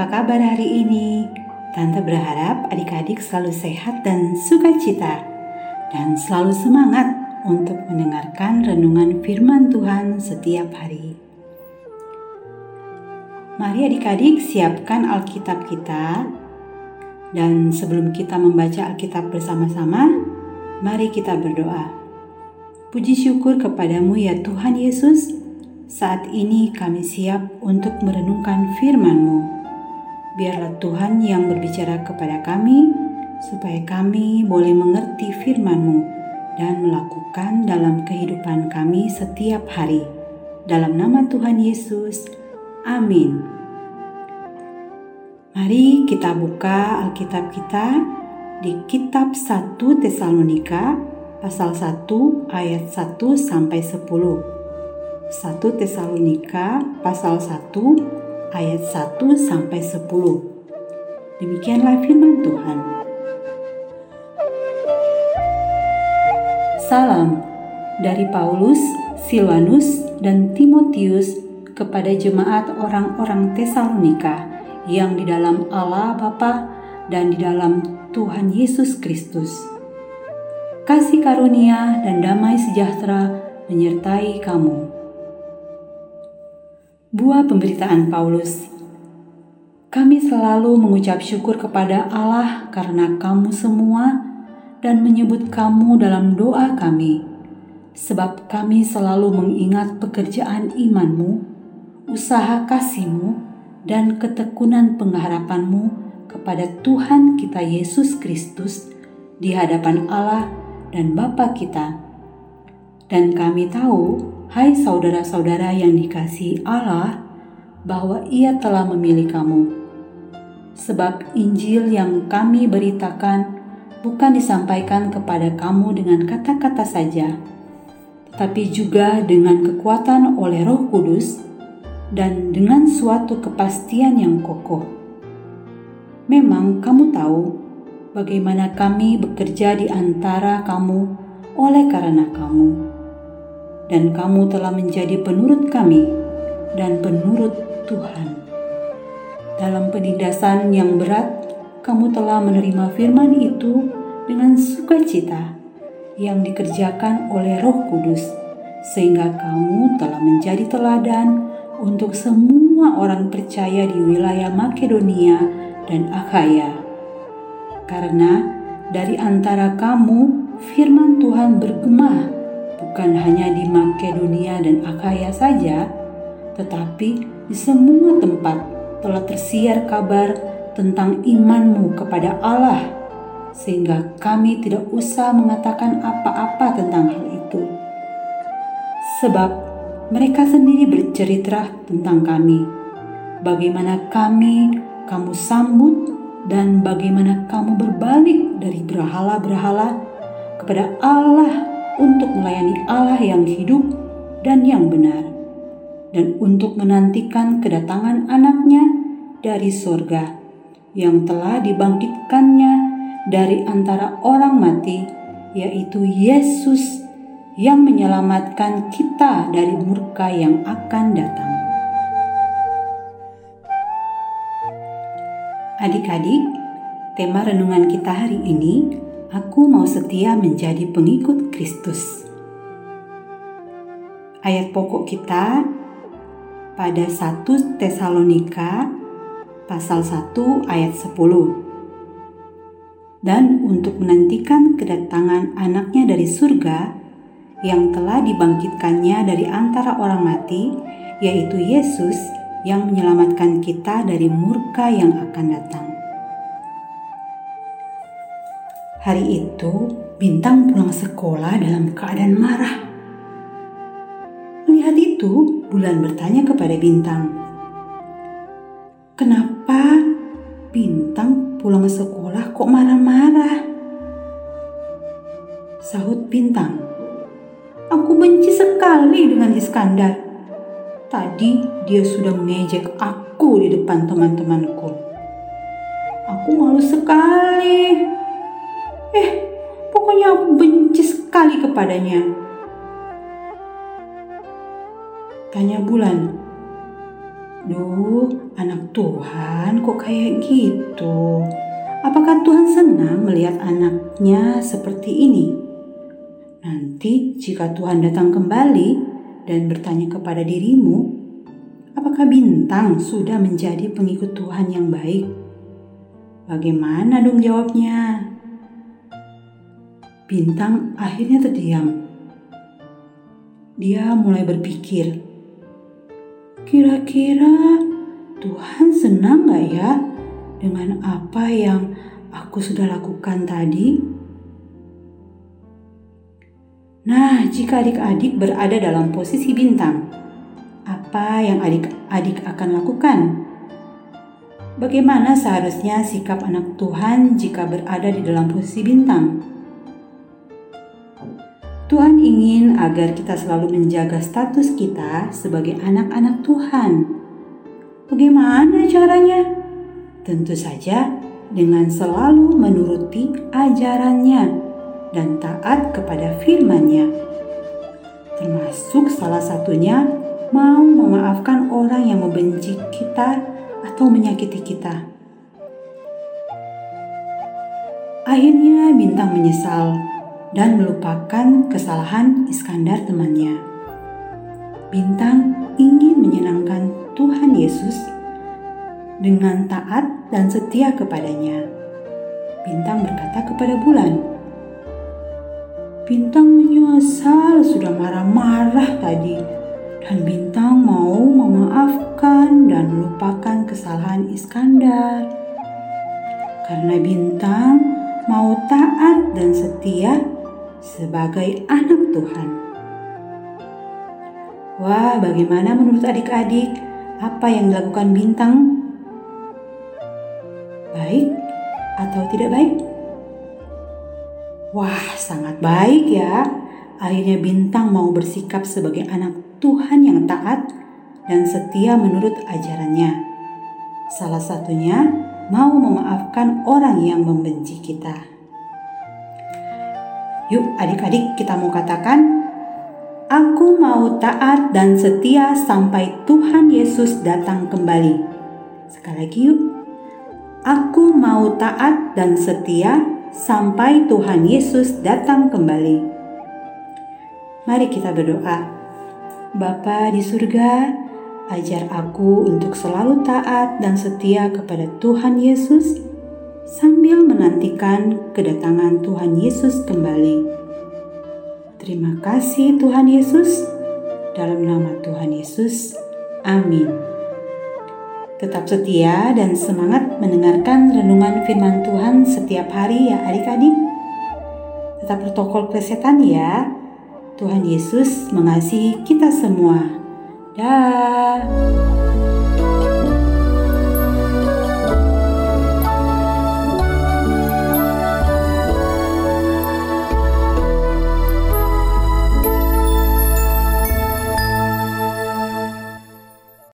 Apa kabar hari ini? Tante berharap adik-adik selalu sehat dan sukacita dan selalu semangat untuk mendengarkan renungan firman Tuhan setiap hari. Mari adik-adik siapkan Alkitab kita dan sebelum kita membaca Alkitab bersama-sama, mari kita berdoa. Puji syukur kepadamu ya Tuhan Yesus, saat ini kami siap untuk merenungkan firman-Mu. Biarlah Tuhan yang berbicara kepada kami, supaya kami boleh mengerti firman-Mu dan melakukan dalam kehidupan kami setiap hari. Dalam nama Tuhan Yesus, amin. Mari kita buka Alkitab kita di kitab 1 Tesalonika pasal 1 ayat 1 sampai 10. 1 Tesalonika pasal 1 ayat 1 sampai 10. Demikianlah firman Tuhan. Salam dari Paulus, Silvanus, dan Timotius kepada jemaat orang-orang Tesalonika yang di dalam Allah Bapa dan di dalam Tuhan Yesus Kristus. Kasih karunia dan damai sejahtera menyertai kamu Buah pemberitaan Paulus Kami selalu mengucap syukur kepada Allah karena kamu semua dan menyebut kamu dalam doa kami, sebab kami selalu mengingat pekerjaan imanmu, usaha kasihmu, dan ketekunan pengharapanmu kepada Tuhan kita Yesus Kristus di hadapan Allah dan Bapa kita. Dan kami tahu Hai saudara-saudara yang dikasih Allah, bahwa Ia telah memilih kamu. Sebab Injil yang kami beritakan bukan disampaikan kepada kamu dengan kata-kata saja, tetapi juga dengan kekuatan oleh Roh Kudus dan dengan suatu kepastian yang kokoh. Memang kamu tahu bagaimana kami bekerja di antara kamu oleh karena kamu dan kamu telah menjadi penurut kami dan penurut Tuhan. Dalam penindasan yang berat, kamu telah menerima firman itu dengan sukacita yang dikerjakan oleh Roh Kudus, sehingga kamu telah menjadi teladan untuk semua orang percaya di wilayah Makedonia dan Akhaya. Karena dari antara kamu firman Tuhan bergema bukan hanya di Makedonia dan Akaya saja, tetapi di semua tempat telah tersiar kabar tentang imanmu kepada Allah, sehingga kami tidak usah mengatakan apa-apa tentang hal itu. Sebab mereka sendiri bercerita tentang kami, bagaimana kami kamu sambut dan bagaimana kamu berbalik dari berhala-berhala kepada Allah untuk melayani Allah yang hidup dan yang benar, dan untuk menantikan kedatangan anaknya dari sorga yang telah dibangkitkannya dari antara orang mati, yaitu Yesus yang menyelamatkan kita dari murka yang akan datang. Adik-adik, tema renungan kita hari ini Aku mau setia menjadi pengikut Kristus. Ayat pokok kita pada 1 Tesalonika pasal 1 ayat 10. Dan untuk menantikan kedatangan anaknya dari surga yang telah dibangkitkannya dari antara orang mati, yaitu Yesus yang menyelamatkan kita dari murka yang akan datang. Hari itu, Bintang pulang sekolah dalam keadaan marah. Melihat itu, Bulan bertanya kepada Bintang, "Kenapa Bintang pulang sekolah kok marah-marah?" Sahut Bintang, "Aku benci sekali dengan Iskandar. Tadi dia sudah mengejek aku di depan teman-temanku. Aku malu sekali." Eh, pokoknya aku benci sekali kepadanya. Tanya bulan. Duh, anak Tuhan kok kayak gitu? Apakah Tuhan senang melihat anaknya seperti ini? Nanti, jika Tuhan datang kembali dan bertanya kepada dirimu, apakah bintang sudah menjadi pengikut Tuhan yang baik? Bagaimana dong jawabnya? Bintang akhirnya terdiam. Dia mulai berpikir, kira-kira Tuhan senang gak ya dengan apa yang aku sudah lakukan tadi? Nah, jika adik-adik berada dalam posisi bintang, apa yang adik-adik akan lakukan? Bagaimana seharusnya sikap anak Tuhan jika berada di dalam posisi bintang? Tuhan ingin agar kita selalu menjaga status kita sebagai anak-anak Tuhan. Bagaimana caranya? Tentu saja dengan selalu menuruti ajarannya dan taat kepada firman-Nya. Termasuk salah satunya mau memaafkan orang yang membenci kita atau menyakiti kita. Akhirnya Bintang menyesal dan melupakan kesalahan Iskandar temannya. Bintang ingin menyenangkan Tuhan Yesus dengan taat dan setia kepadanya. Bintang berkata kepada bulan, Bintang menyesal sudah marah-marah tadi dan Bintang mau memaafkan dan melupakan kesalahan Iskandar. Karena Bintang mau taat dan setia sebagai anak Tuhan. Wah, bagaimana menurut adik-adik apa yang dilakukan Bintang baik atau tidak baik? Wah, sangat baik ya. Akhirnya Bintang mau bersikap sebagai anak Tuhan yang taat dan setia menurut ajarannya. Salah satunya mau memaafkan orang yang membenci kita. Yuk adik-adik kita mau katakan, Aku mau taat dan setia sampai Tuhan Yesus datang kembali. Sekali lagi yuk. Aku mau taat dan setia sampai Tuhan Yesus datang kembali. Mari kita berdoa. Bapa di surga, ajar aku untuk selalu taat dan setia kepada Tuhan Yesus sambil menantikan kedatangan Tuhan Yesus kembali. Terima kasih Tuhan Yesus. Dalam nama Tuhan Yesus. Amin. Tetap setia dan semangat mendengarkan renungan firman Tuhan setiap hari ya adik-adik. Tetap protokol kesehatan ya. Tuhan Yesus mengasihi kita semua. Dah.